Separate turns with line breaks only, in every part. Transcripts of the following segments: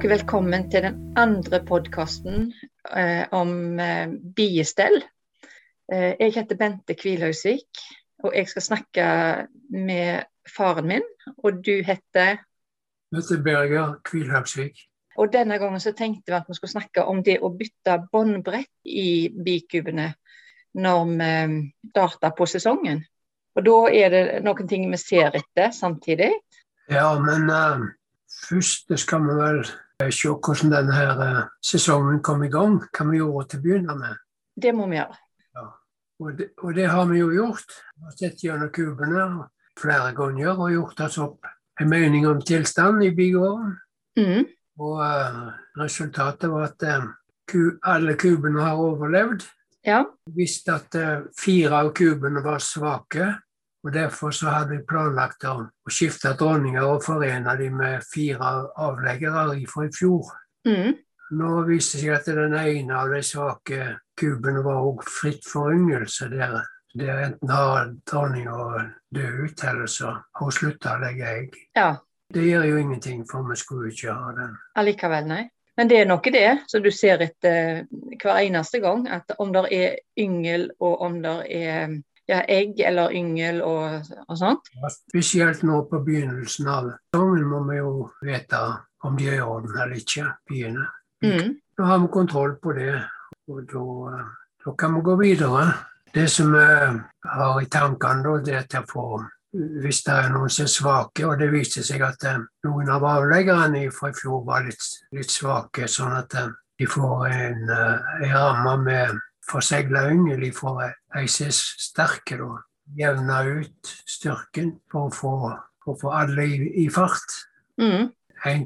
er dere velkommen til den andre podkasten eh, om eh, biestell. Eh, jeg heter Bente Kvilhausvik, og jeg skal snakke med faren min. Og du heter
Jeg heter Berger Kvilhausvik.
Og denne gangen så tenkte vi at vi skulle snakke om det å bytte båndbrett i bikubene når vi starter på sesongen. Og da er det noen ting vi ser etter samtidig.
Ja, men uh, først skal vi vel se hvordan denne her, uh, sesongen kom i gang. Hva vi gjorde til å begynne med.
Det må vi gjøre.
Ja. Og, det, og det har vi jo gjort. Vi har sett gjennom kubene flere ganger og gjort oss opp en mening om tilstand i bygården.
Mm.
Og uh, resultatet var at ku, alle kubene har overlevd.
Ja.
Vi visste at uh, fire av kubene var svake, og derfor så hadde vi planlagt å, skifte dronninger og forene dem med fire avleggere fra i fjor.
Mm.
Nå viste det seg at den ene av de svake kubene var også fritt for yngelse. Der, der enten har dronninga dødd ut, eller så har hun slutta å legge egg.
ja.
Det gjør jo ingenting, for vi skulle ikke ha den.
Allikevel, nei. Men det er noe det som du ser etter hver eneste gang. At om det er yngel, og om det er ja, egg eller yngel og, og sånt.
Spesielt nå på begynnelsen av sesongen må vi jo vite om de er i orden eller ikke, biene.
Mm.
Da har vi kontroll på det, og da, da kan vi gå videre. Det som vi har i tankene, da, det er til å få hvis det er noen som er svake, og det viser seg at eh, noen av avleggerne fra i fjor var litt, litt svake, sånn at eh, de får en, eh, en ramme med forsegla yngel fra ei er sterke, da. Jevne ut styrken for å få, for å få alle i, i fart.
Mm.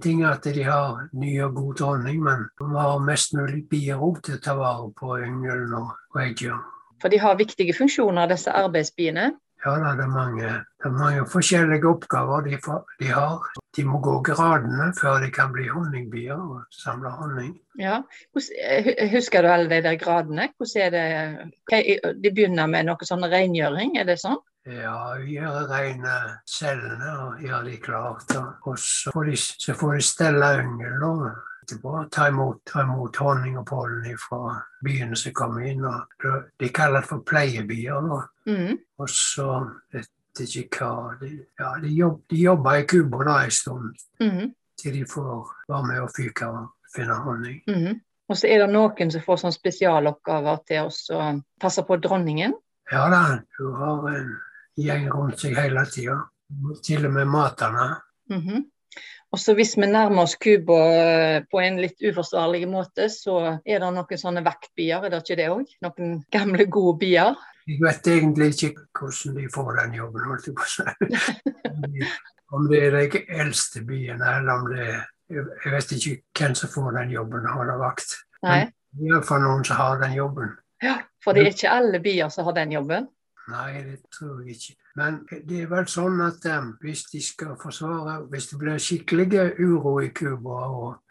Ting er at de har ny og god dronning, men de har mest mulig bier òg til å ta vare på yngelen og, eggene.
For de har viktige funksjoner, disse arbeidsbiene.
Ja, da, det, er mange, det er mange forskjellige oppgaver de, for, de har. De må gå gradene før de kan bli honningbier og samle honning.
Ja. Husker du alle de der gradene? De begynner med noe sånn rengjøring, er det sånn?
Ja, gjøre rene cellene og gjøre de klart. Og så, får de, så får de stelle yngel da, etterpå. Ta imot, ta imot honning og pollen fra byene som kommer inn. Og, de kaller det for pleiebier.
Mm.
Og så vet jeg ikke hva De, ja, de, jobb, de jobber i Cuba en stund
mm.
til de får være med og fyke og finne honning.
Mm. Og så er det noen som får sånn spesialoppgaver til oss å passe på dronningen.
Ja da, hun har en gjeng rundt seg hele tida. Til og med materne.
Mm Og så hvis vi nærmer oss Cuba på en litt uforsvarlig måte, så er det noen sånne vektbier, er det ikke det òg? Noen gamle, gode bier?
Jeg vet egentlig ikke hvordan de får den jobben, holdt jeg på å si. Om det er de eldste biene, eller om det er Jeg vet ikke hvem som får den jobben, har det vakt.
Nei.
Iallfall noen som har den jobben.
Ja, for det er ikke alle bier som har den jobben.
Nei, det tror jeg ikke. Men det er vel sånn at um, hvis de skal forsvare Hvis det blir skikkelig uro i Cuba,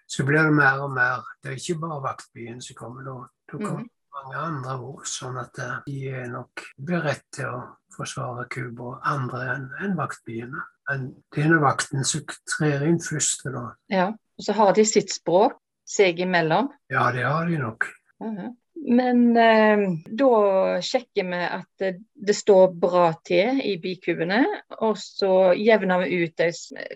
så blir det mer og mer Det er ikke bare vaktbyen som kommer da. Da kommer mange andre òg. sånn at uh, de er nok beredt til å forsvare Cuba, andre enn en vaktbyene. Men denne vakten som trer inn først, da.
Ja. Og så har de sitt språk seg imellom.
Ja, det har de nok.
Mhm. Men eh, da sjekker vi at det, står bra til i bikubene, og så jevner vi ut de,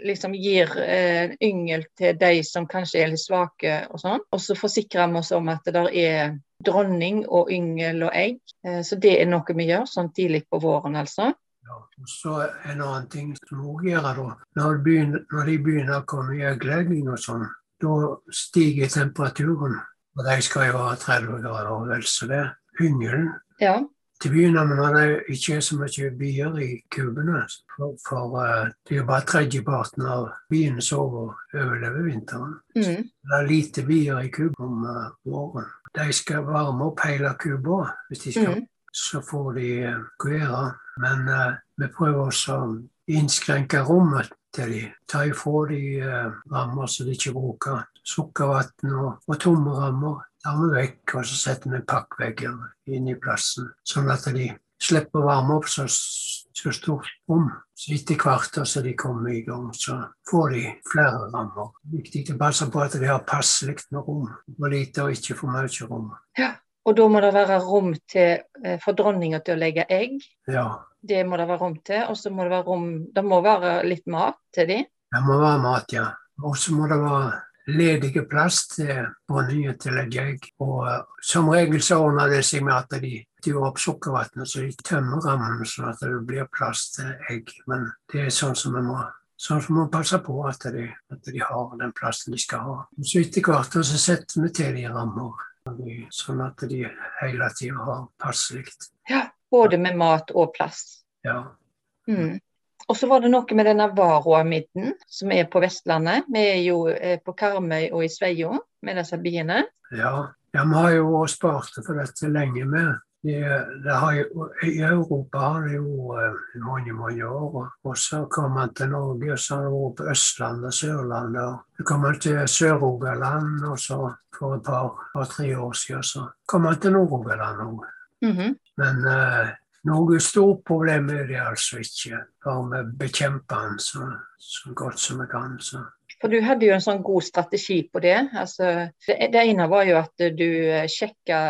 liksom gir eh, yngel til de som kanskje er litt svake og sånn. Og så forsikrer vi oss om at det er dronning og yngel og egg. Eh, så det er noe vi gjør sånn tidlig på våren, altså.
Ja. Og så en annen ting som òg gjør da. Når, begynner, når de begynner å komme i øyelegging og sånn, da stiger temperaturen. Og de skal jo ha 30 grader vel, så det yngelen.
Ja.
Til å begynne med når det ikke er så mye bier i kubene, for, for eh, det er jo bare tredjeparten av biene som over- overlever vinteren.
Mm.
Det er lite bier i kuben om eh, våren. De skal varme opp hele kuba hvis de skal
Mm.
så får de eh, gjøre. Men uh, vi prøver også å innskrenke rommet til de. Ta ifra de rammer som de ikke bruker. Sukkervann og, og tomme rammer tar vi vekk, og så setter vi pakkvegger inn i plassen. Sånn at de slipper å varme opp så, så stort rom. Så etter hvert som de kommer i gang, så får de flere rammer. Viktig å passe på at de har passelig med rom. For lite og ikke for mye rom.
Ja. Og da må det være rom til, eh, for dronninga til å legge egg.
Ja,
Det må det være rom til. Og så må det være rom Det må være litt mat til de.
det må være mat, ja. Og så må det være ledige plass til dronningen til legge egg. Og eh, som regel så ordner det seg med at de gjør opp sukkervannet, så de tømmer rammene sånn at det blir plass til egg. Men det er sånn som vi må Sånn som man passer på at de, at de har den plassen de skal ha. Så etter hvert så setter vi til de rammer, sånn at de hele tida har passelig.
Ja. Både med mat og plass.
Ja.
Mm. Og så var det noe med denne Varoa-midden som er på Vestlandet. Vi er jo eh, på Karmøy og i Sveio med disse biene.
Ja, ja vi har jo spart for dette lenge med. I, det har jo, I Europa har det jo eh, mange mange år. Og så kom man til Norge, og så har det vært på Østlandet, Sørlandet. og Så kom han til Sør-Rogaland, og så for et par, par-tre år siden så kom man til Nord-Rogaland òg.
Mhm.
Men eh, noe stort problem er det altså ikke. Bare vi bekjemper den så, så godt som vi kan. Så.
For du hadde jo en sånn god strategi på det. Altså, det, det ene var jo at du eh, sjekka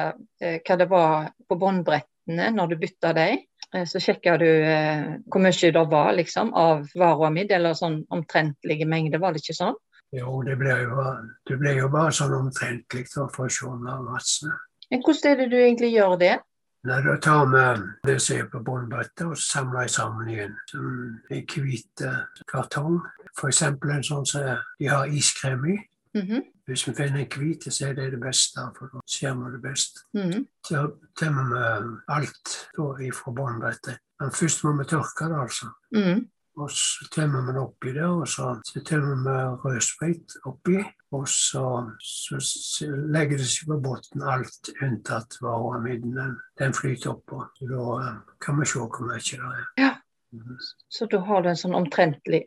eh, hva det var på båndbrettene når du bytta dem. Eh, Så sjekka du hvor mye det var liksom, av varoamid, eller sånn omtrentlige mengder, var det ikke sånn?
Jo, det ble jo, det ble jo bare sånn omtrentlig for å se om det var masse.
Men hvordan er det du egentlig gjør det?
Nei, Da tar vi det som er på båndbrettet og samler sammen igjen som en hvit eh, kartong. F.eks. en sånn som de har iskrem i.
Mhm,
Hvis vi finner en hvit, så er det det beste, for da ser vi det best.
mhm.
Så tømmer vi alt da fra båndbrettet. Men først må vi tørke det, altså.
Mhm.
Og så tømmer vi det oppi der, og så, så tømmer vi rødsprit oppi. Og så, så, så legger det seg på bunnen alt unntatt vareamidden. Den, den flyter oppå. Da eh, kan vi se hvor mye det er.
Ja.
Mm.
Så da har du en sånn omtrentlig,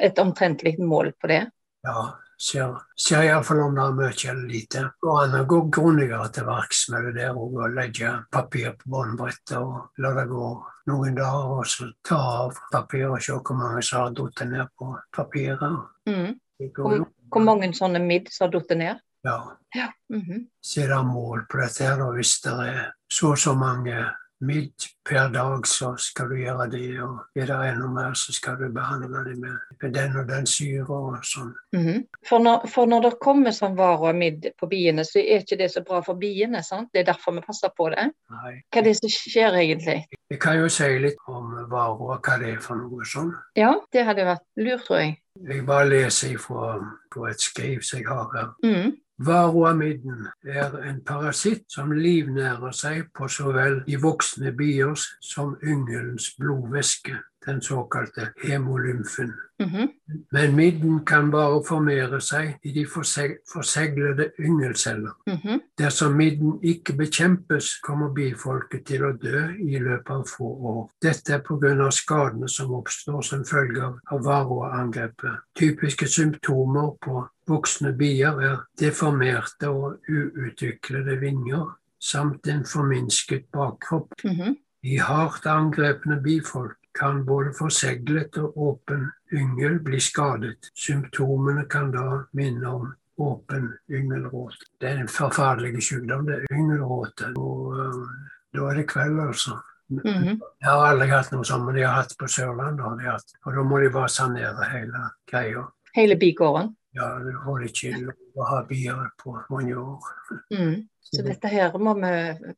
et omtrentlig mål på det?
Ja, ser, ser iallfall om det er mye eller lite. Og han går grundigere til verks med det der og legge papir på båndbrettet og la det gå noen dager, og så ta av papiret og se hvor mange som har falt ned på papiret.
Mm.
Det går jo.
Hvor mange sånne midd som har falt ned?
Ja.
Ja. mhm.
Så er det mål på dette her, og hvis det er så og så mange midd per dag, så skal du gjøre det, og er det enda mer, så skal du behandle det med, den og den syre og sånn.
Mhm. For, når, for når det kommer sånn varoamid på biene, så er ikke det så bra for biene. sant? Det er derfor vi passer på det.
Nei.
Hva er det som skjer egentlig?
Jeg kan jo si litt om varer og hva det er for noe sånn.
Ja, det hadde vært lurt, tror jeg.
Jeg bare leser ifra på et skriv som jeg har her.
Mm.
Varoamidden er en parasitt som livnærer seg på så vel de voksne biers som yngelens blodvæske, den såkalte hemolymfen.
Mhm.
Men midden kan bare formere seg i de forseg forseglede yngelceller.
Mhm.
Dersom midden ikke bekjempes, kommer bifolket til å dø i løpet av få år. Dette er pga. skadene som oppstår som følge av- varroaangrepet. Typiske symptomer på voksne bier er deformerte og uutviklede vinger, samt en forminsket bakkropp.
Mhm.
I hardt angrepne bifolk kan både forseglet og åpen yngel bli skadet. Symptomene kan da minne om åpen yngelråte. Det er en forferdelig sykdom, det er yngelråte. Og uh, da er det kveld, altså.
Mhm.
Jeg har aldri hatt noe sånt, men de har hatt på Sørlandet. har de hatt. Og da må de bare sanere hele greia.
Hele bigården.
Ja, du har ikke lov å ha bier på mange år.
Mm. Så dette her må vi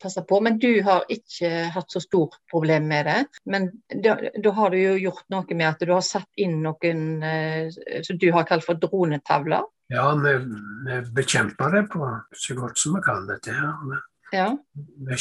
passe på. Men du har ikke hatt så stort problem med det. Men da, da har du jo gjort noe med at du har satt inn noen eh, som du har kalt for dronetavler.
Ja, vi, vi bekjemper det på så godt som vi kan, dette her. Vi-
Ja.
Vi,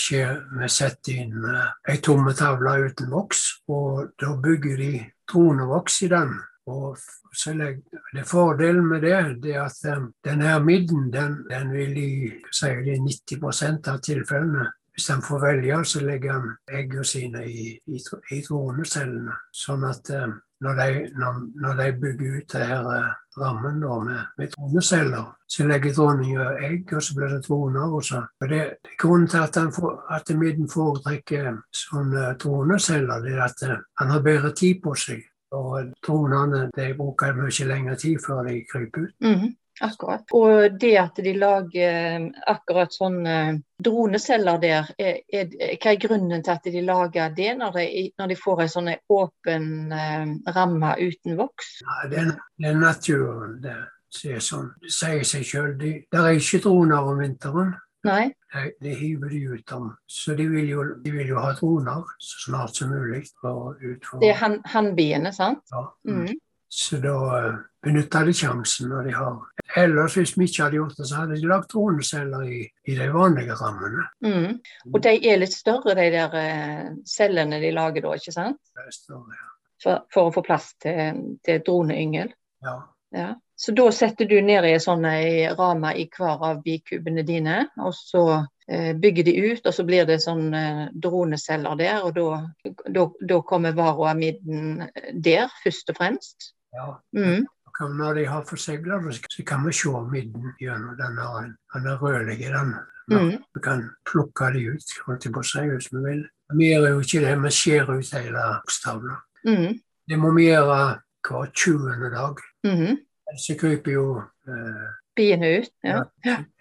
vi setter inn uh, ei tomme tavle uten voks, og da bygger de dronevoks i den. Og jeg, det Fordelen med det, det er at um, denne midden den, den vil i sier det er 90% av tilfellene hvis den får velge, så legger den eggene sine i, i, i dronecellene. Sånn at um, når de, når, når de bygger ut det her eh, rammen da, med, med droneceller, så legger dronninga egg, og så blir det droner. og så. Og det, Grunnen til at, han at midden foretrekker sånne droneceller, det er at eh, han har bedre tid på seg. Og tronene de bruker mye lengre tid før de kryper ut.
Mhm, akkurat. Og det at de lager eh, akkurat sånne droneceller der, er, er, hva er grunnen til at de lager det når de, når de får en sånn åpen eh, ramme uten voks?
Ja, det, er, det er naturen. Det, sånn. sier seg sjøl. Det er ikke droner om vinteren.
Nei?
Det de hiver de ut dem. Så de vil, jo, de vil jo ha droner så snart som mulig.
Det er han- hannbiene, sant?
ja.
Mm.
Så da eh, benytter de sjansen når de har Ellers, hvis vi ikke hadde gjort det, så hadde de lagt droneceller i, i de vanlige rammene.
Mm. Og de er litt større, de der eh, cellene de lager da, ikke sant?
Det større, ja.
For, for å få plass til, til droneyngel.
Ja.
Ja. Så da setter du ned i en sånn i hver av bikubene dine, og så eh, bygger de ut, og så blir det sånn eh, droneceller der, og da, da, kommer varoamiden der, først og fremst.
ja.
Mm.
Og Når de har forsegla det, så kan vi se midden gjennom denne. Den er rødlig, den.
Mm.
Vi kan plukke de ut, holdt jeg på å si, hvis vi vil. Vi gjør jo ikke det, vi skjærer ut hele bokstavene.
Mm.
Det må vi gjøre hver 20. dag.
Mm.
Så kryper jo eh,
Biene ut. Ja.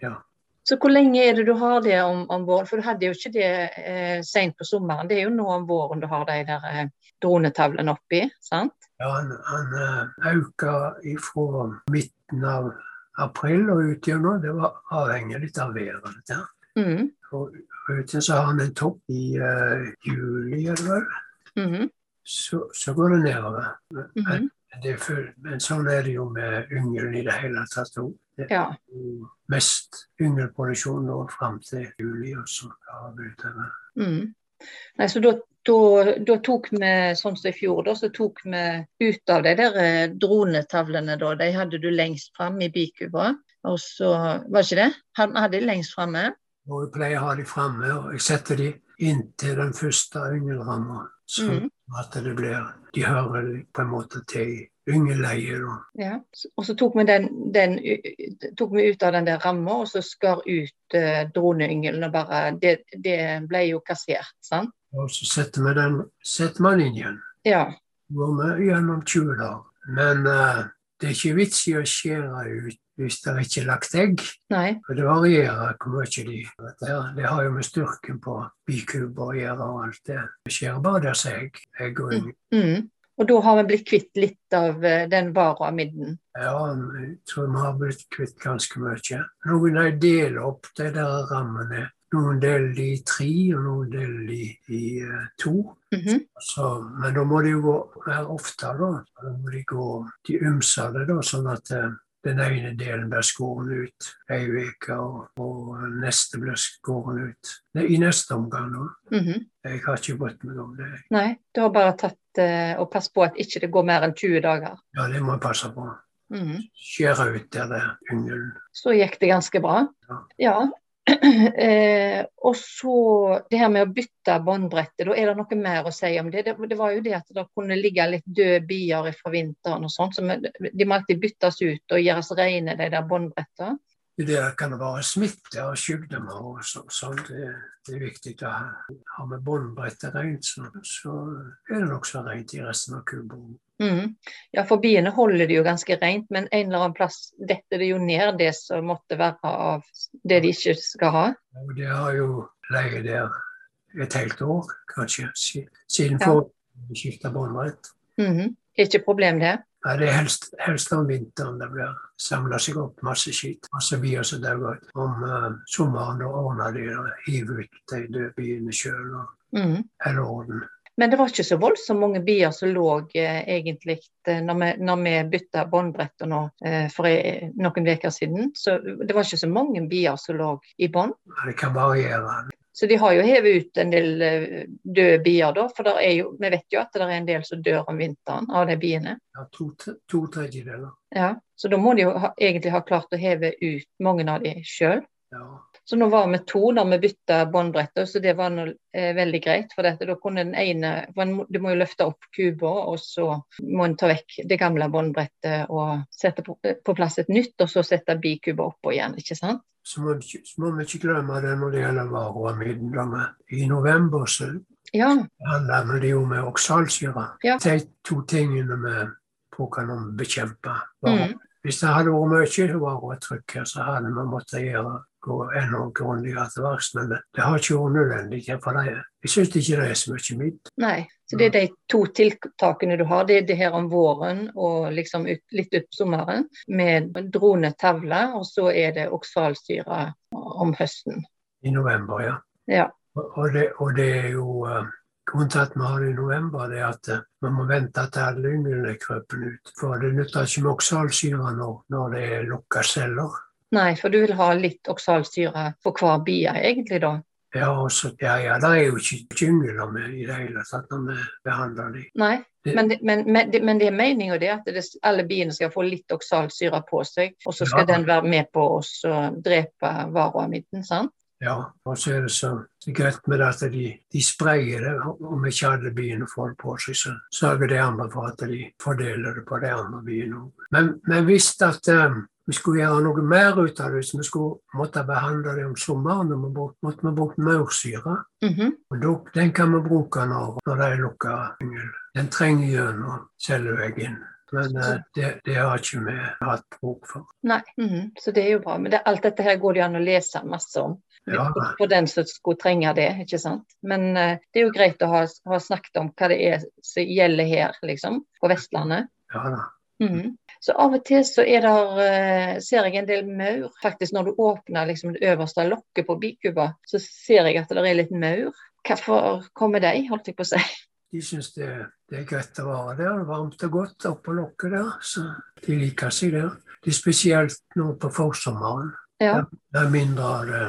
ja.
Så hvor lenge er det du har det om, om våren? For du hadde jo ikke det eh, seint på sommeren. Det er jo nå om våren du har de der eh, dronetavlene oppi, sant?
ja han, han eh, øker fra midten av april og ut gjennom. Det var avhengig litt av været. dette her.
Mm.
Og ute så har han en topp i uh, juli, er det vel.
Mhm.
Så, så går det nedover.
Mhm.
Det full, men sånn er det jo med yngelen i det hele tatt. òg.
Ja.
mest yngelproduksjon nå fram til juli, og så vi.
Mm. Nei, så da, da, da tok vi, sånn som i fjor, da, så tok vi ut av de der eh, dronetavlene, da. De hadde du lengst fram i bikuba. Og så, var ikke det? Han hadde de lengst framme.
Og jeg pleier å ha de framme, og jeg setter de inntil den første yngelramma. Sånn
Mhm.
At det blir De hører på en måte til i yngeleiet.
Ja. Og så tok vi, den, den, tok vi ut av den der ramma, og så skar ut eh, droneyngelen. Og bare det, det ble jo kassert, sant?
Og så setter vi den setter man inn igjen.
Ja.
Går vi gjennom 20 dager. Men eh, det er ikke vits i å skjære ut hvis det ikke er lagt egg.
Nei.
For det varierer hvor mye de. Det har jo med styrken på bikuber å gjøre og alt det. Det skjer bare deres egg. egg og yngel.
Mm. Og da har vi blitt kvitt litt av den den varoamidden.
Ja, jeg tror vi har blitt kvitt ganske mye. Noen de deler opp de der rammene. Noen deler de i tre, og noen deler de i eh, to.
-hmm.
Så, men da må de jo gå mer ofte, da. Da må de gå de ymse det, da, sånn at eh, den ene delen blir skåret ut ei uke, og, og neste blir skåret ut Nei, i neste omgang. da.
-hmm.
Jeg har ikke brydd meg om det.
Nei, du har bare tatt uh, og passet på at ikke det går mer enn 20 dager.
Ja, det må jeg passe på.
Mhm.
Skjære ut der det er yngel.
Så gikk det ganske bra.
Ja.
Ja. eh, og så det her med å bytte båndbrettet, da er det noe mer å si om det? det? Det var jo det at det kunne ligge litt døde bier fra vinteren og sånt, så de må alltid byttes ut og gjøres rene, de der båndbrettene.
Det kan være smitte og sykdommer og så, sånn. Det, det er viktig å ha, ha med båndbrettet rent, så, så er det nokså rent i resten av kuboen.
Mhm. Ja, for biene holder det jo ganske rent, men en eller annen plass detter det jo ned det som måtte være av det de ikke skal ha.
Og det har jo ligget der et helt år, kanskje, siden
Ja.
forrige skifta båndbrett.
Mhm. Ikke problem, det.
Ja, det er helst, helst om vinteren det blir samla seg opp masse skitt, masse bier som dauer. Om uh, sommeren da ordner de det, hiver ut de døde biene sjøl,
mm.
eller orden.
Men det var ikke så voldsomt mange bier som lå eh, egentlig eh, når vi, når vi bytta båndbrettet nå eh, for noen uker siden. Så det var ikke så mange bier som lå i bånd.
Det kan variere.
Så de har jo hevet ut en del døde bier, da. For jo, vi vet jo at det er en del som dør om vinteren av de biene.
Ja, to, to tredjedeler.
Ja, Så da må de jo ha, egentlig ha klart å heve ut mange av de sjøl.
Ja.
Så nå var vi to da vi bytta båndbrettet, så det var noe, eh, veldig greit. For dette, da kunne den ene Du må jo løfte opp kuba, og så må en ta vekk det gamle båndbrettet og sette på, på, plass et nytt, og så sette bikuba oppå igjen, ikke sant?
Så må, så må vi ikke glemme det når det gjelder varoamiden. I november så
ja.
handler det jo med oksalsyre.
Ja.
De to tingene vi å bekjempe.
Mm.
Hvis det hadde vært mye varetrykk her, så hadde vi måttet gjøre gå ennå grundigere til verks. Men det, har ikke vært nødvendig. For det, jeg syns ikke det er så mye mitt.
Nei, så det er de to tiltakene du har. Det er det her om våren og liksom ut, litt ut sommeren med dronetavle, og så er det oksalsyre om høsten.
I november, ja.
ja.
Og, det, og det er jo uh, Grunnen til at vi har det i november, det er at uh, vi må vente til alle ynglene er krøpet ut. For det nytter ikke med oksalsyre når, når det er lukka celler.
Nei, for du vil ha litt oksalsyre på hver bie, egentlig, da?
Ja, også, ja, ja, det er jo ikke jungler med i det hele tatt når vi behandler dem.
Nei, det, men, men, men, men, det er meninga det at det, alle biene skal få litt oksalsyre på seg, og så skal ja. den være med på å drepe varoamitten, sant?
Ja, og så er det så greit med at de, de sprayer det. Om ikke alle biene får det på seg, så sørger de andre for at de fordeler det på de andre biene. Men men hvis at um, vi skulle gjøre noe mer ut av det så vi skulle måtte behandle det om sommeren. Vi måtte vi bruke maursyre.
Mm -hmm.
Og den kan vi bruke når, når det er lukka yngel. Den trenger gjennom celleveggen. Men uh, det, det, har ikke vi hatt bruk for.
Nei, mm -hmm. så det er jo bra. Men det, alt dette her går det an å lese masse om.
Ja.
For den som skulle trenge det, ikke sant. Men uh, det er jo greit å ha, ha, snakket om hva det er som gjelder her, liksom. På Vestlandet.
Ja da.
Mm. Så av og til så er der, uh, ser jeg en del maur. Faktisk når du åpner liksom, det øverste lokket på bikuba, så ser jeg at det er litt maur. Hvorfor kommer de, holdt jeg på å si?
De syns det, det, er greit å være der. Varmt og godt oppå lokket der. Så de liker seg der. Det er spesielt nå på forsommeren.
Ja.
Det er mindre av det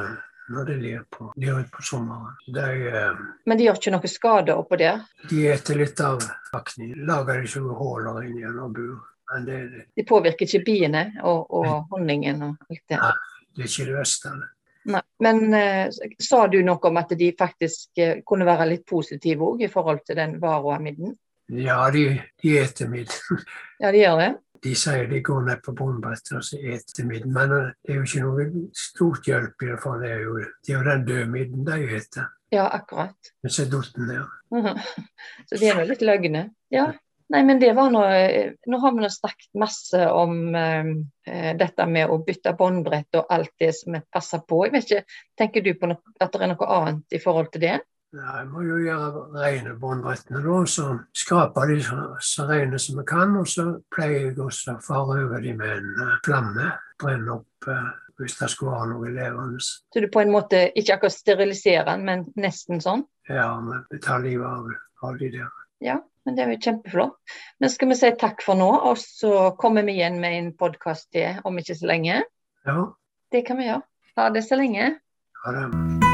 når de ler på, ut på sommeren. De, eh,
Men de gjør ikke noe skade oppå der?
De eter litt av akne. Lager ikke huller inni en bur. Det, det,
de påvirker ikke biene og, og honningen og alt det?
Nei, det er ikke det verste.
Nei. Men eh, sa du noe om at de faktisk eh, kunne være litt positive òg i forhold til den varoamidden?
Ja, de, de eter midden.
ja, de gjør det?
De sier de går ned på båndbrettet og så eter midden. Men eh, det er jo ikke noe stort hjelp i det, for det er jo, det er jo den døde midden de eter.
Ja, akkurat.
Men så dotten der.
så de er nå litt løgne. Ja. Nei, men det var noe Nå har vi nå snakket masse om eh, dette med å bytte båndbrett og alt det som passer på. Jeg vet ikke, Tenker du på noe, at det er noe annet i forhold til det?
Ja, jeg må jo gjøre rene båndbrettene, da. Så skraper de så, så rene som vi kan. Og så pleier jeg også å fare over de med en uh, flamme. Brenne opp uh, hvis det skulle være noe levende.
Så du på en måte ikke akkurat steriliserer den, men nesten sånn?
Ja, vi tar livet av, av de der.
Ja, men det er jo kjempeflott. Men skal vi si takk for nå, og så kommer vi igjen med en podkast til om ikke så lenge?
Ja.
Det kan vi gjøre. Ha det så lenge.
Ha det.